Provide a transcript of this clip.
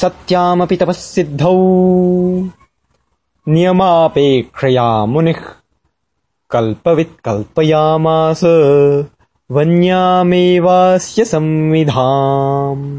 सत्यामपि तपःसिद्धौ। नियमापेक्षया मुनिः कल्पवित् कल्पयामास वन्यामेवास्य संविधाम्।